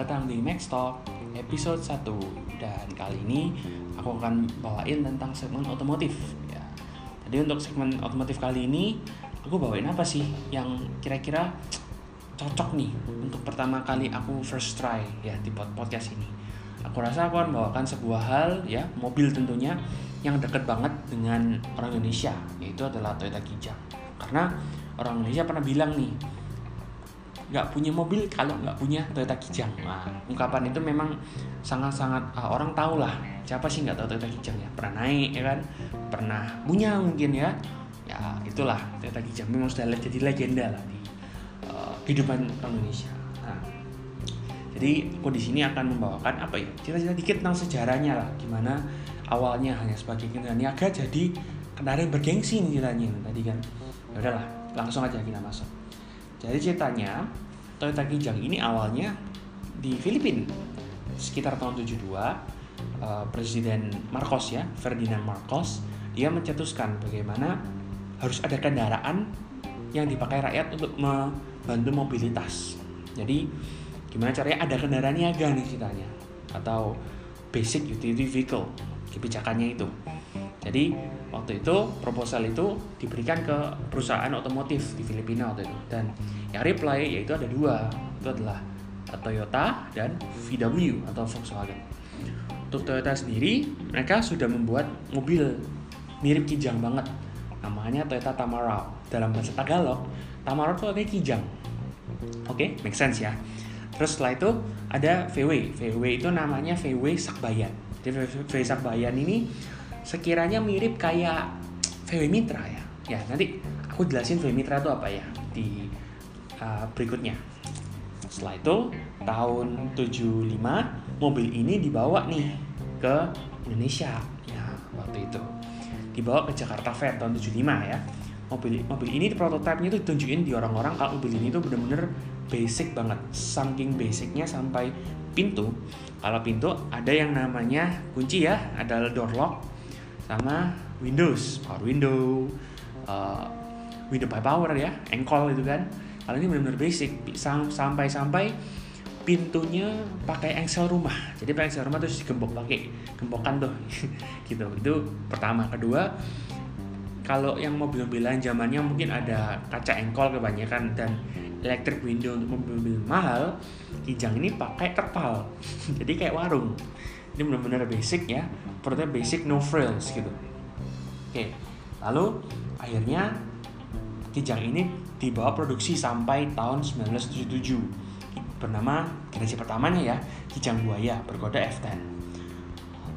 datang di Max Talk episode 1 Dan kali ini aku akan bawain tentang segmen otomotif ya. Jadi untuk segmen otomotif kali ini Aku bawain apa sih yang kira-kira cocok nih Untuk pertama kali aku first try ya di podcast ini? Aku rasa aku akan bawakan sebuah hal ya Mobil tentunya yang dekat banget dengan orang Indonesia Yaitu adalah Toyota Kijang. Karena orang Indonesia pernah bilang nih nggak punya mobil kalau nggak punya Toyota Kijang. Nah, ungkapan itu memang sangat-sangat uh, orang tahu lah. Siapa sih nggak tahu Toyota Kijang ya? Pernah naik ya kan? Pernah punya mungkin ya. Ya itulah Toyota Kijang. Memang sudah jadi legenda lah di uh, kehidupan orang Indonesia. Nah, jadi aku di sini akan membawakan apa ya? Cerita-cerita dikit tentang sejarahnya lah. Gimana awalnya hanya sebagai kendaraan niaga jadi kendaraan bergengsi nih ceritanya tadi kan. Ya udahlah langsung aja kita masuk jadi ceritanya Toyota Kijang ini awalnya di Filipina sekitar tahun 72 uh, Presiden Marcos ya Ferdinand Marcos dia mencetuskan bagaimana harus ada kendaraan yang dipakai rakyat untuk membantu mobilitas. Jadi gimana caranya ada kendaraan niaga nih ceritanya atau basic utility vehicle kebijakannya itu. Jadi waktu itu proposal itu diberikan ke perusahaan otomotif di Filipina waktu itu dan yang reply yaitu ada dua itu adalah Toyota dan VW atau Volkswagen. Untuk Toyota sendiri mereka sudah membuat mobil mirip Kijang banget namanya Toyota Tamaraw dalam bahasa Tagalog Tamaraw itu artinya Kijang. Oke, okay? make sense ya. Terus setelah itu ada VW. VW itu namanya VW Sakbayan. Jadi VW Sakbayan ini sekiranya mirip kayak VW Mitra ya. Ya, nanti aku jelasin VW Mitra itu apa ya di uh, berikutnya. Setelah itu tahun 75 mobil ini dibawa nih ke Indonesia ya waktu itu. Dibawa ke Jakarta Fair tahun 75 ya. Mobil mobil ini prototipenya itu ditunjukin di orang-orang kalau mobil ini tuh bener-bener basic banget. Saking basicnya sampai pintu. Kalau pintu ada yang namanya kunci ya, ada door lock sama Windows, power window, uh, window by power ya, engkol itu kan. Kalau ini benar-benar basic, sampai-sampai pintunya pakai engsel rumah. Jadi pakai engsel rumah terus digembok pakai gembokan tuh, gitu. Itu pertama. Kedua, kalau yang mobil-mobilan zamannya mungkin ada kaca engkol kebanyakan dan electric window untuk mobil-mobil mahal, Kijang ini pakai terpal. Jadi kayak warung ini benar-benar basic ya. Perutnya basic no frills gitu. Oke lalu akhirnya Kijang ini dibawa produksi sampai tahun 1977 bernama generasi pertamanya ya Kijang Buaya berkode F10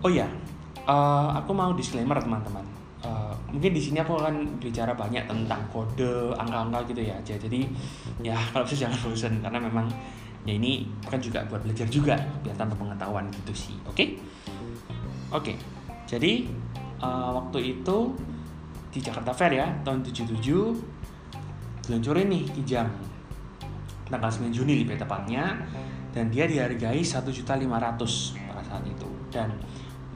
oh ya uh, aku mau disclaimer teman-teman. Uh, mungkin di sini aku akan bicara banyak tentang kode angka-angka gitu ya. Jadi ya kalau bisa jangan bosan karena memang ya ini kan juga buat belajar juga biar tanpa pengetahuan gitu sih oke okay? oke okay. jadi uh, waktu itu di Jakarta Fair ya tahun 77 diluncurin nih Kijang tanggal 9 Juni lebih tepatnya dan dia dihargai 1.500 pada saat itu dan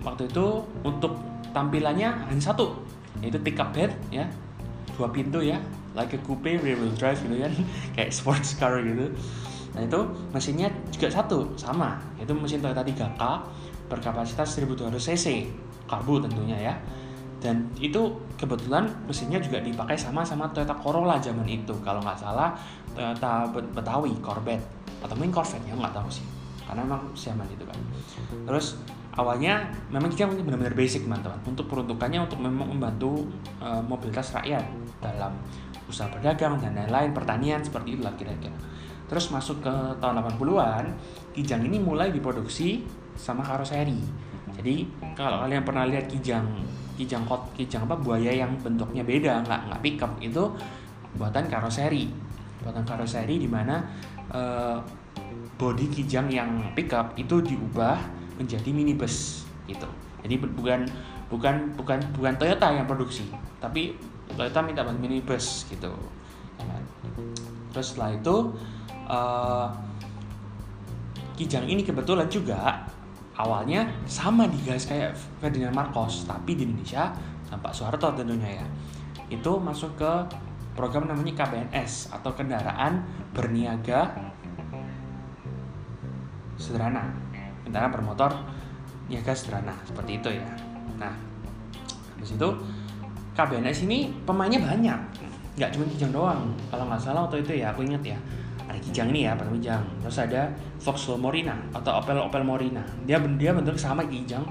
waktu itu untuk tampilannya hanya satu yaitu pickup bed ya dua pintu ya like a coupe rear wheel drive gitu kan kayak sports car gitu Nah itu mesinnya juga satu sama. Yaitu mesin Toyota 3K berkapasitas 1200 cc karbu tentunya ya. Dan itu kebetulan mesinnya juga dipakai sama sama Toyota Corolla zaman itu. Kalau nggak salah Toyota Betawi Corvette atau mungkin Corvette ya nggak tahu sih. Karena memang zaman itu kan. Terus awalnya memang kita benar-benar basic teman-teman. Untuk peruntukannya untuk memang membantu uh, mobilitas rakyat dalam usaha berdagang dan lain-lain pertanian seperti itulah kira-kira Terus masuk ke tahun 80-an, Kijang ini mulai diproduksi sama karoseri. Jadi kalau kalian pernah lihat Kijang, Kijang kot, Kijang apa buaya yang bentuknya beda, nggak nggak pickup itu buatan karoseri. Buatan karoseri di mana uh, body Kijang yang pickup itu diubah menjadi minibus gitu. Jadi bukan bukan bukan bukan Toyota yang produksi, tapi Toyota minta buat minibus gitu. Terus setelah itu uh, Kijang ini kebetulan juga awalnya sama digas kayak Ferdinand Marcos tapi di Indonesia Pak Soeharto tentunya ya. Itu masuk ke program namanya KBNS atau kendaraan berniaga sederhana. Kendaraan bermotor niaga sederhana seperti itu ya. Nah habis itu KBNS ini pemainnya banyak. Nggak cuma Kijang doang kalau nggak salah waktu itu ya aku ingat ya Kijang ini ya pertama Kijang. Terus ada Vauxhall Morina atau Opel Opel Morina. Dia dia bentuk sama Kijang.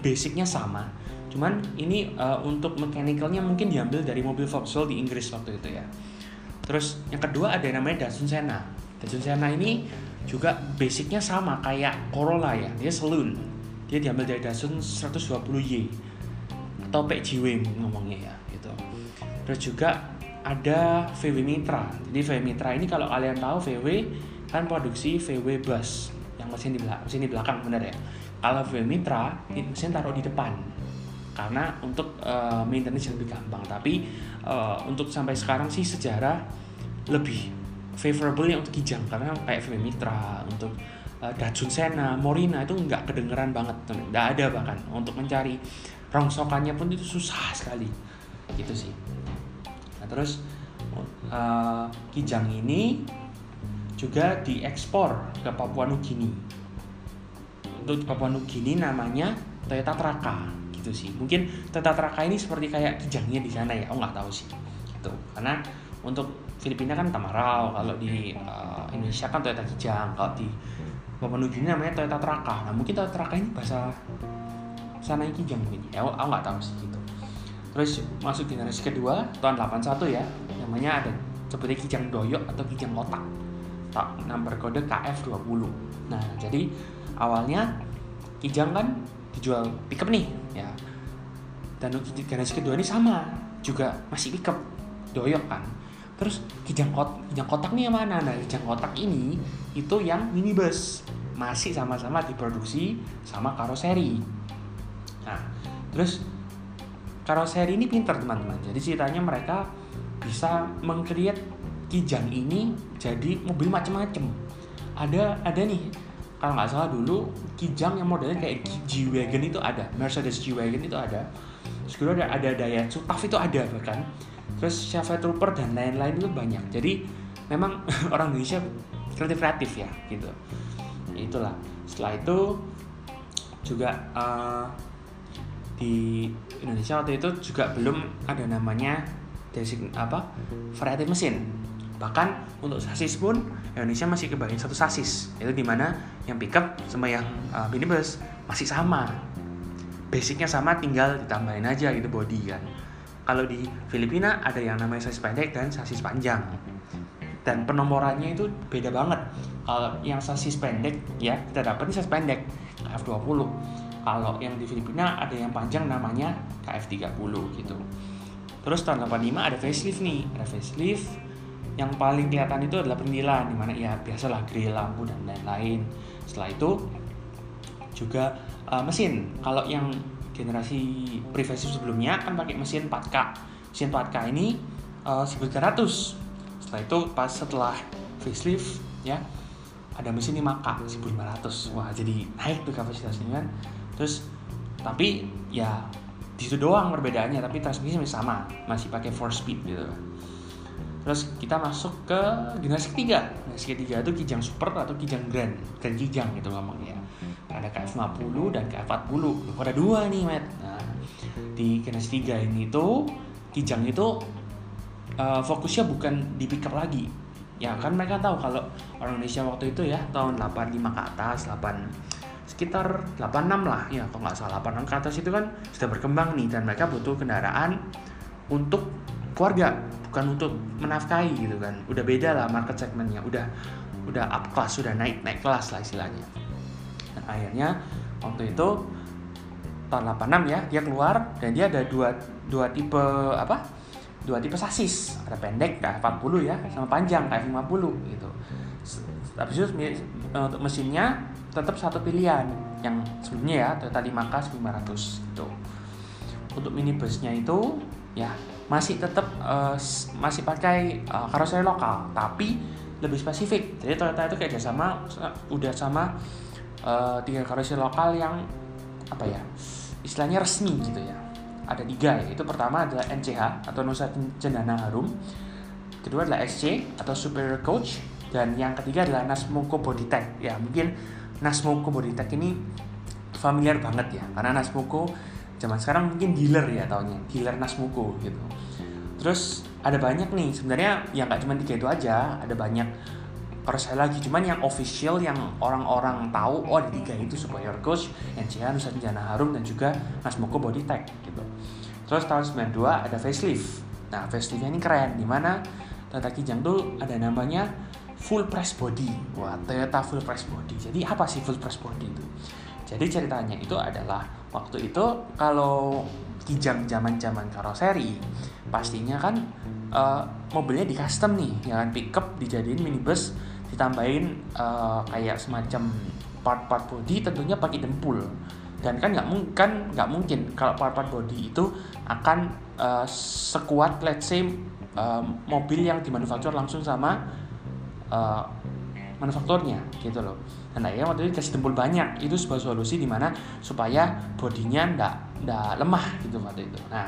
Basicnya sama. Cuman ini uh, untuk mechanical mungkin diambil dari mobil Vauxhall di Inggris waktu itu ya. Terus yang kedua ada yang namanya Datsun Sena Datsun Sena ini juga basicnya sama kayak Corolla ya. Dia saloon. Dia diambil dari Datsun 120Y atau PJW ngomongnya ya gitu. Terus juga ada VW Mitra. Jadi VW Mitra ini kalau kalian tahu VW kan produksi VW bus yang mesin di belakang, mesin di belakang benar ya. Kalau VW Mitra mesin taruh di depan karena untuk uh, maintenance lebih gampang. Tapi uh, untuk sampai sekarang sih sejarah lebih favorable yang untuk Kijang karena kayak VW Mitra untuk uh, Datsun Sena, Morina itu nggak kedengeran banget, nggak ada bahkan untuk mencari rongsokannya pun itu susah sekali gitu sih terus uh, Kijang ini juga diekspor ke Papua Nugini. Untuk Papua Nugini namanya Toyota Traka gitu sih. Mungkin Toyota Traka ini seperti kayak Kijangnya di sana ya aku nggak tahu sih. Gitu. Karena untuk Filipina kan Tamarau kalau di uh, Indonesia kan Toyota Kijang kalau di Papua Nugini namanya Toyota Traka nah mungkin Toyota Traka ini bahasa sana Kijang mungkin. Ya aku nggak tahu sih gitu terus masuk generasi kedua tahun 81 ya. Namanya ada seperti kijang doyok atau kijang kotak tak nomor kode KF20 nah jadi awalnya kijang kan dijual pickup nih ya. Dan generasi kedua ini sama juga masih pickup doyok kan. Terus kijang kot kijang kotak nih yang mana? Nah kijang kotak ini itu yang minibus masih sama-sama diproduksi sama karoseri. Nah terus karoseri ini pinter teman-teman. Jadi ceritanya mereka bisa mengcreate kijang ini jadi mobil macam-macam ada ada nih kalau nggak salah dulu kijang yang modelnya kayak G-Wagon itu ada. Mercedes G-Wagon itu ada. Terus ada ada Daihatsu. TAF itu ada bahkan. Terus Chevrolet Trooper dan lain-lain itu banyak. Jadi memang orang Indonesia kreatif kreatif ya gitu. Itulah. Setelah itu juga uh, di Indonesia waktu itu juga belum ada namanya design apa variatif mesin. Bahkan untuk sasis pun Indonesia masih kebagian satu sasis. Itu di mana yang pickup sama yang uh, minibus masih sama. Basicnya sama tinggal ditambahin aja gitu body kan. Kalau di Filipina ada yang namanya sasis pendek dan sasis panjang. Dan penomorannya itu beda banget. Kalau yang sasis pendek ya kita dapat sasis pendek F20 kalau yang di Filipina ada yang panjang namanya KF30 gitu. Terus tahun 85 ada facelift nih. Ada facelift yang paling kelihatan itu adalah perintilan di mana ya biasalah grill lampu dan lain-lain. Setelah itu juga uh, mesin. Kalau yang generasi privasi sebelumnya kan pakai mesin 4K mesin 4K ini uh, 1300 setelah itu pas setelah facelift ya ada mesin 5K 1500 wah jadi naik tuh kapasitasnya kan terus tapi ya di situ doang perbedaannya tapi transmisi masih sama masih pakai four speed gitu. Terus kita masuk ke generasi ketiga. Generasi ketiga itu kijang super atau kijang grand grand kijang gitu ngomongnya ada KF50 dan KF40 ada dua nih met nah di generasi tiga ini tuh kijang itu uh, fokusnya bukan di pickup lagi. Ya kan mereka tahu kalau orang Indonesia waktu itu ya tahun 85 ke atas 8 sekitar 86 lah. Ya kalau nggak salah 86 ke atas itu kan sudah berkembang nih dan mereka butuh kendaraan untuk keluarga bukan untuk menafkahi gitu kan. Udah beda lah market segmentnya udah udah up class sudah naik naik kelas lah istilahnya. Dan akhirnya waktu itu tahun 86 ya dia keluar dan dia ada dua dua tipe apa? Dua tipe sasis. Ada pendek kayak 40 ya sama panjang kayak 50 gitu. Tapi itu untuk mesinnya tetap satu pilihan yang sebelumnya ya Toyota 5K 1500 gitu. Untuk minibusnya itu ya masih tetap uh, masih pakai uh, karoseri lokal tapi lebih spesifik. Jadi Toyota itu kayak sama udah sama uh, tiga karoseri lokal yang apa ya istilahnya resmi gitu ya. Ada tiga ya. Itu pertama adalah NCH atau Nusa Cendana Harum. Kedua adalah SC atau Superior Coach dan yang ketiga adalah Nasmoko Bodytech. Ya mungkin Nasmoko Bodytech ini familiar banget ya karena Nasmoko zaman sekarang mungkin dealer ya tahunnya dealer Nasmoko gitu. Terus ada banyak nih sebenarnya yang nggak cuma tiga itu aja ada banyak saya lagi cuman yang official yang orang-orang tahu oh ada tiga itu Superior Coach, NCA, Nusa Tenggara Harum dan juga Nasmoko Bodytech gitu. Terus tahun 92 ada facelift. Nah faceliftnya ini keren di mana Toyota Kijang tuh ada namanya full press body. Wah Toyota full press body. Jadi apa sih full press body itu? Jadi ceritanya itu adalah waktu itu kalau Kijang zaman-zaman karoseri pastinya kan uh, mobilnya di custom nih ya kan? Pickup dijadiin minibus ditambahin uh, kayak semacam part-part body tentunya pakai dempul. Dan kan nggak mungkin nggak mungkin kalau part-part body itu akan uh, sekuat let's say uh, mobil yang dimanufaktur langsung sama uh, manufakturnya gitu loh. Dan akhirnya waktu itu kasih dempul banyak. Itu sebuah solusi di mana supaya bodinya ndak ndak lemah gitu waktu itu. Nah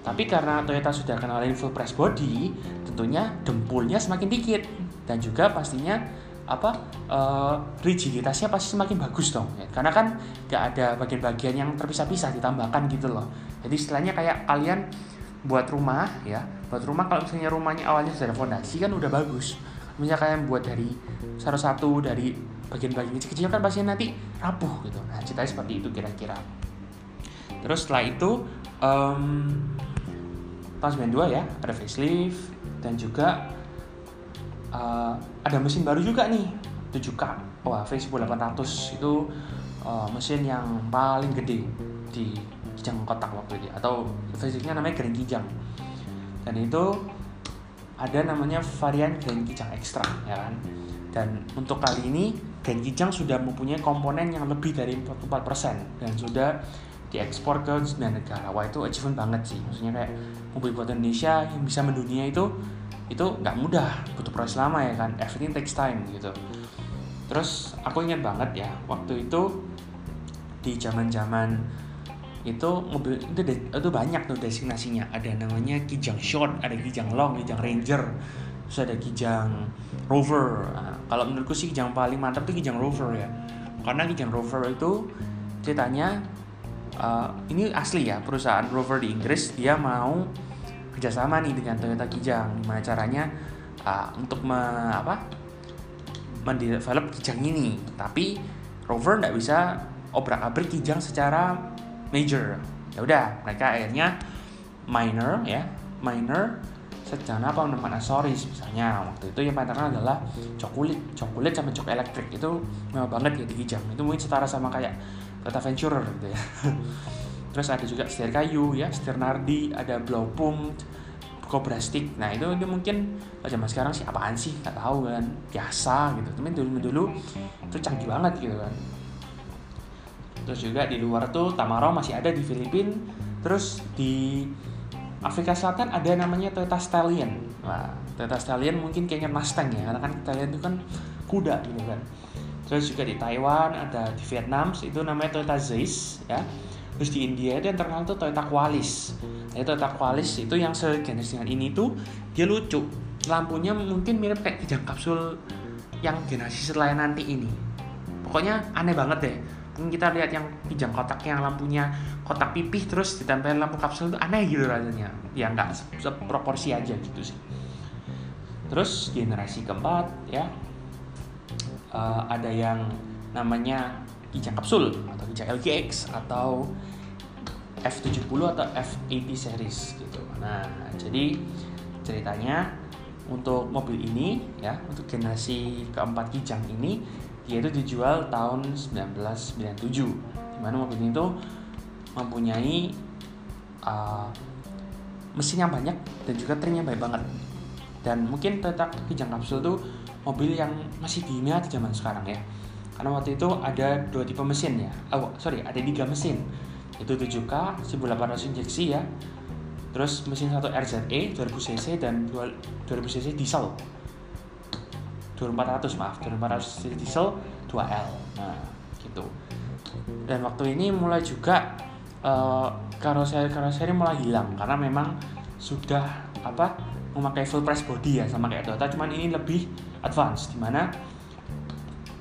tapi karena Toyota sudah kenalin full press body tentunya dempulnya semakin dikit. Dan juga pastinya apa uh, rigiditasnya pasti semakin bagus dong. Ya. karena kan gak ada bagian-bagian yang terpisah-pisah ditambahkan gitu loh. Jadi istilahnya kayak kalian buat rumah ya. Buat rumah kalau misalnya rumahnya awalnya sudah ada fondasi kan udah bagus misalnya kalian buat dari salah satu dari bagian-bagian kecil-kecil kan pasti nanti rapuh gitu. Nah ceritanya seperti itu kira-kira. Terus setelah itu um, tahun 92 ya ada facelift dan juga uh, ada mesin baru juga nih 7K wah V1800 itu uh, mesin yang paling gede di kijang kotak waktu itu atau fisiknya namanya Grand Kijang. Dan itu ada namanya varian Grand Kijang Extra ya kan? Dan untuk kali ini Grand Kijang sudah mempunyai komponen yang lebih dari 44% dan sudah diekspor ke 9 negara. Wah itu achievement banget sih. Maksudnya kayak mobil buatan Indonesia yang bisa mendunia itu itu nggak mudah. Butuh proses lama ya kan? Everything takes time gitu. Terus aku ingat banget ya waktu itu di zaman zaman itu mobil itu itu banyak tuh destinasinya. Ada namanya Kijang Short ada Kijang Long Kijang Ranger terus ada Kijang Rover. Nah, kalau menurutku sih Kijang paling mantap tuh Kijang Rover ya. Karena Kijang Rover itu ceritanya uh, ini asli ya perusahaan Rover di Inggris dia mau kerjasama nih dengan Toyota Kijang. Gimana caranya uh, untuk me, apa mendevelop Kijang ini. Tapi Rover nggak bisa obrak abrik Kijang secara major. Ya udah mereka akhirnya minor ya minor apa menemukan aksesoris. Misalnya waktu itu yang paling terkenal adalah coklat coklat sama cok elektrik. Itu mewah banget ya di Kijang itu mungkin setara sama kayak Toyota Venturer gitu ya. Terus ada juga setir kayu ya setir nardi ada blow pump cobra stick. Nah itu, itu mungkin zaman sekarang sih apaan sih? Nggak tahu kan. Biasa gitu. Tapi dulu dulu itu canggih banget gitu kan terus juga di luar tuh Tamaro masih ada di Filipina terus di Afrika Selatan ada namanya Toyota Stallion. Nah Toyota Stallion mungkin kayaknya Mustang ya karena kan Stallion itu kan kuda gitu kan. Terus juga di Taiwan ada di Vietnam itu namanya Toyota Zeiss ya. Terus di India itu yang terkenal tuh Toyota Qualis. Nah, Toyota Qualis itu yang sejenis dengan ini tuh dia lucu. Lampunya mungkin mirip kayak kijang kapsul yang generasi setelah nanti ini. Pokoknya aneh banget deh mungkin kita lihat yang kijang kotak yang lampunya kotak pipih terus ditempel lampu kapsul itu aneh gitu rasanya ya nggak seproporsi aja gitu sih terus generasi keempat ya uh, ada yang namanya kijang kapsul atau kijang LGX atau F70 atau F80 series gitu. Nah, jadi ceritanya untuk mobil ini ya, untuk generasi keempat kijang ini dia itu dijual tahun 1997. Di mana mobil ini tuh mempunyai uh, mesin yang banyak dan juga trim yang baik banget. Dan mungkin tetap kijang kapsul tuh mobil yang masih diminati zaman sekarang ya karena waktu itu ada dua tipe mesin ya oh sorry ada tiga mesin itu 7K 1800 injeksi ya terus mesin satu RZE 2000 cc dan 2000 cc diesel 2400 maaf. 2400 cc diesel 2L nah gitu. Dan waktu ini mulai juga uh, karoseri karoseri mulai hilang karena memang sudah apa memakai full press body ya sama kayak Toyota. Cuman ini lebih advance di mana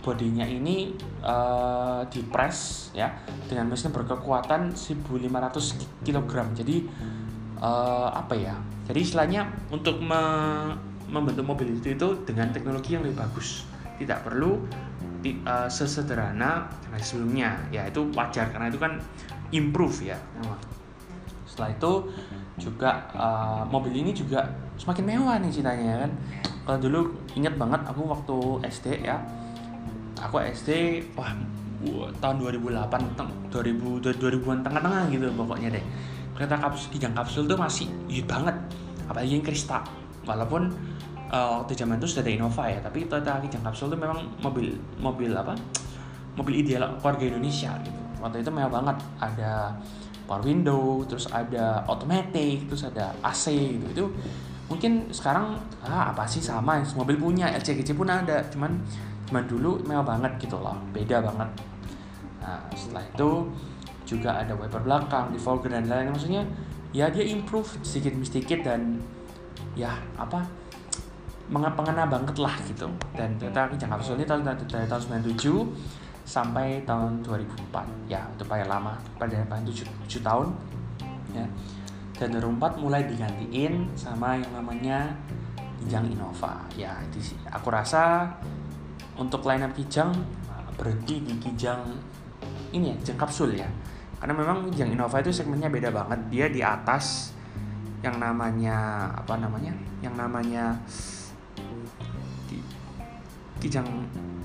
bodinya ini uh, dipres ya dengan mesin berkekuatan 1500 kg jadi uh, apa ya? Jadi istilahnya untuk me membentuk mobil itu itu dengan teknologi yang lebih bagus. Tidak perlu uh, sesederhana sebelumnya. Ya itu wajar karena itu kan improve ya. Setelah itu juga uh, mobil ini juga semakin mewah nih ceritanya kan? Kalau dulu inget banget aku waktu SD ya. Aku SD wah tahun 2008 2000 2000-an tengah-tengah gitu pokoknya deh. Kereta kapsul kijang kapsul tuh masih hit banget. Apalagi yang Krista walaupun uh, waktu zaman itu sudah ada Innova ya tapi kereta kijang kapsul tuh memang mobil mobil apa mobil ideal keluarga Indonesia gitu. Waktu itu mewah banget. Ada power window terus ada automatic terus ada AC gitu. Itu mungkin sekarang ah apa sih sama mobil punya? LCGC pun ada cuman cuman dulu mewah banget gitu loh. Beda banget. Nah setelah itu juga ada wiper belakang defogger dan lain-lain. Maksudnya ya dia improve sedikit sedikit dan ya apa mengena banget lah gitu. Dan ternyata kijang kapsul ini tahun dari tahun 97 sampai tahun 2004 ya itu paling lama pada 7, 7 tahun ya. Dan 2004 mulai digantiin sama yang namanya Kijang Innova. Ya itu sih. Aku rasa untuk line up Kijang berhenti di Kijang ini ya Kijang kapsul ya. Karena memang Kijang Innova itu segmennya beda banget. Dia di atas yang namanya apa namanya? Yang namanya Kijang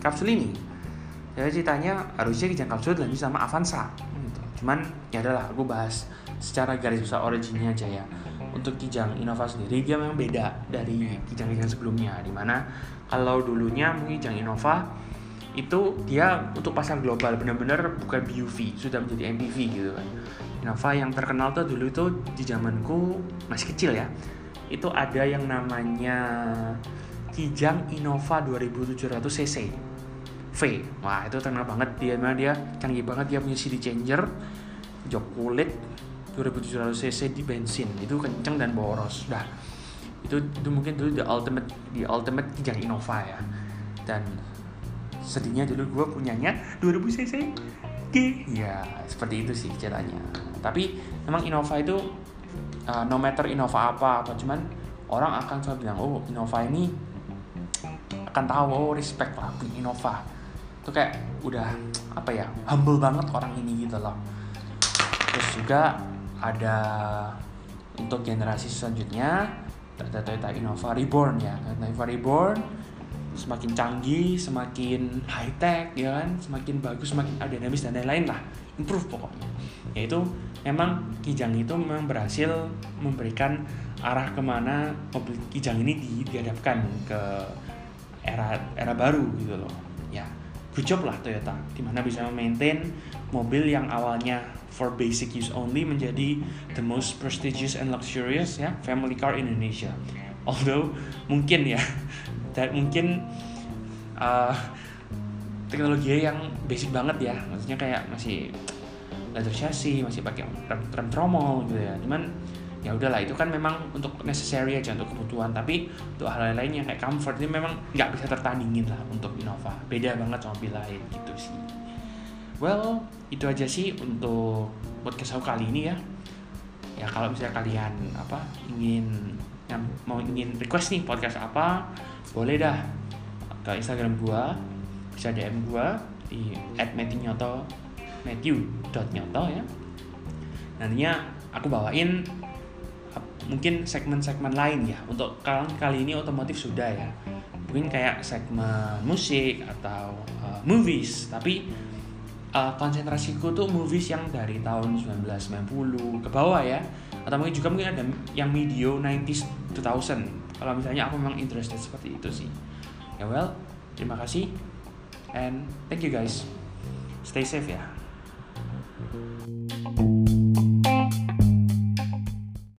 kapsul ini. Jadi ceritanya harusnya Kijang kapsul dan sama Avanza gitu. cuman ya adalah aku bahas secara garis besar originnya aja ya. Untuk Kijang Innova sendiri dia memang beda dari Kijang-Kijang sebelumnya. Di mana kalau dulunya mungkin Kijang Innova itu dia untuk pasar global benar-benar bukan BUV sudah menjadi MPV gitu kan Innova yang terkenal tuh dulu itu di zamanku masih kecil ya. Itu ada yang namanya Kijang Innova 2700 cc. V. Wah itu terkenal banget. Dia memang dia canggih banget. Dia punya CD changer jok kulit 2700 cc di bensin. Itu kenceng dan boros. Dah. Itu itu mungkin dulu the ultimate the ultimate kijang Innova ya. Dan sedihnya dulu gue punyanya 2000 cc. G ya seperti itu sih ceritanya tapi memang Innova itu uh, no matter Innova apa apa cuman orang akan selalu bilang oh Innova ini akan tahu oh respect lah punya Innova. Itu kayak udah apa ya humble banget orang ini gitu loh. Terus juga ada untuk generasi selanjutnya ada Toyota Innova Reborn ya. Toyota Innova Reborn semakin canggih, semakin high tech ya kan, semakin bagus, semakin dinamis dan lain-lain lah, improve pokoknya. Yaitu memang Kijang itu memang berhasil memberikan arah ke mana mobil Kijang ini dihadapkan ke era era baru gitu loh. Ya, good job lah Toyota, di mana bisa maintain mobil yang awalnya for basic use only menjadi the most prestigious and luxurious ya family car in Indonesia. Although mungkin ya dan mungkin uh, teknologi yang basic banget ya, maksudnya kayak masih leather chassis, masih pakai rem, rem tromol gitu ya. Cuman ya udahlah itu kan memang untuk necessary aja untuk kebutuhan. Tapi untuk hal lain yang kayak comfort ini memang nggak bisa tertandingin lah untuk Innova. Beda banget sama mobil lain gitu sih. Well itu aja sih untuk podcast aku kali ini ya. Ya kalau misalnya kalian apa ingin yang mau ingin request nih podcast apa boleh dah ke Instagram gua bisa DM gua di @matthewnyoto matthew.nyoto ya. Nantinya aku bawain mungkin segmen-segmen lain ya. Untuk kalian kali ini otomotif sudah ya. Mungkin kayak segmen musik atau uh, movies. Tapi uh, konsentrasiku tuh movies yang dari tahun 1990 ke bawah ya. Atau mungkin juga mungkin ada yang video 90s 2000 kalau misalnya aku memang interested seperti itu sih. Ya well terima kasih and thank you guys. Stay safe ya Thank you.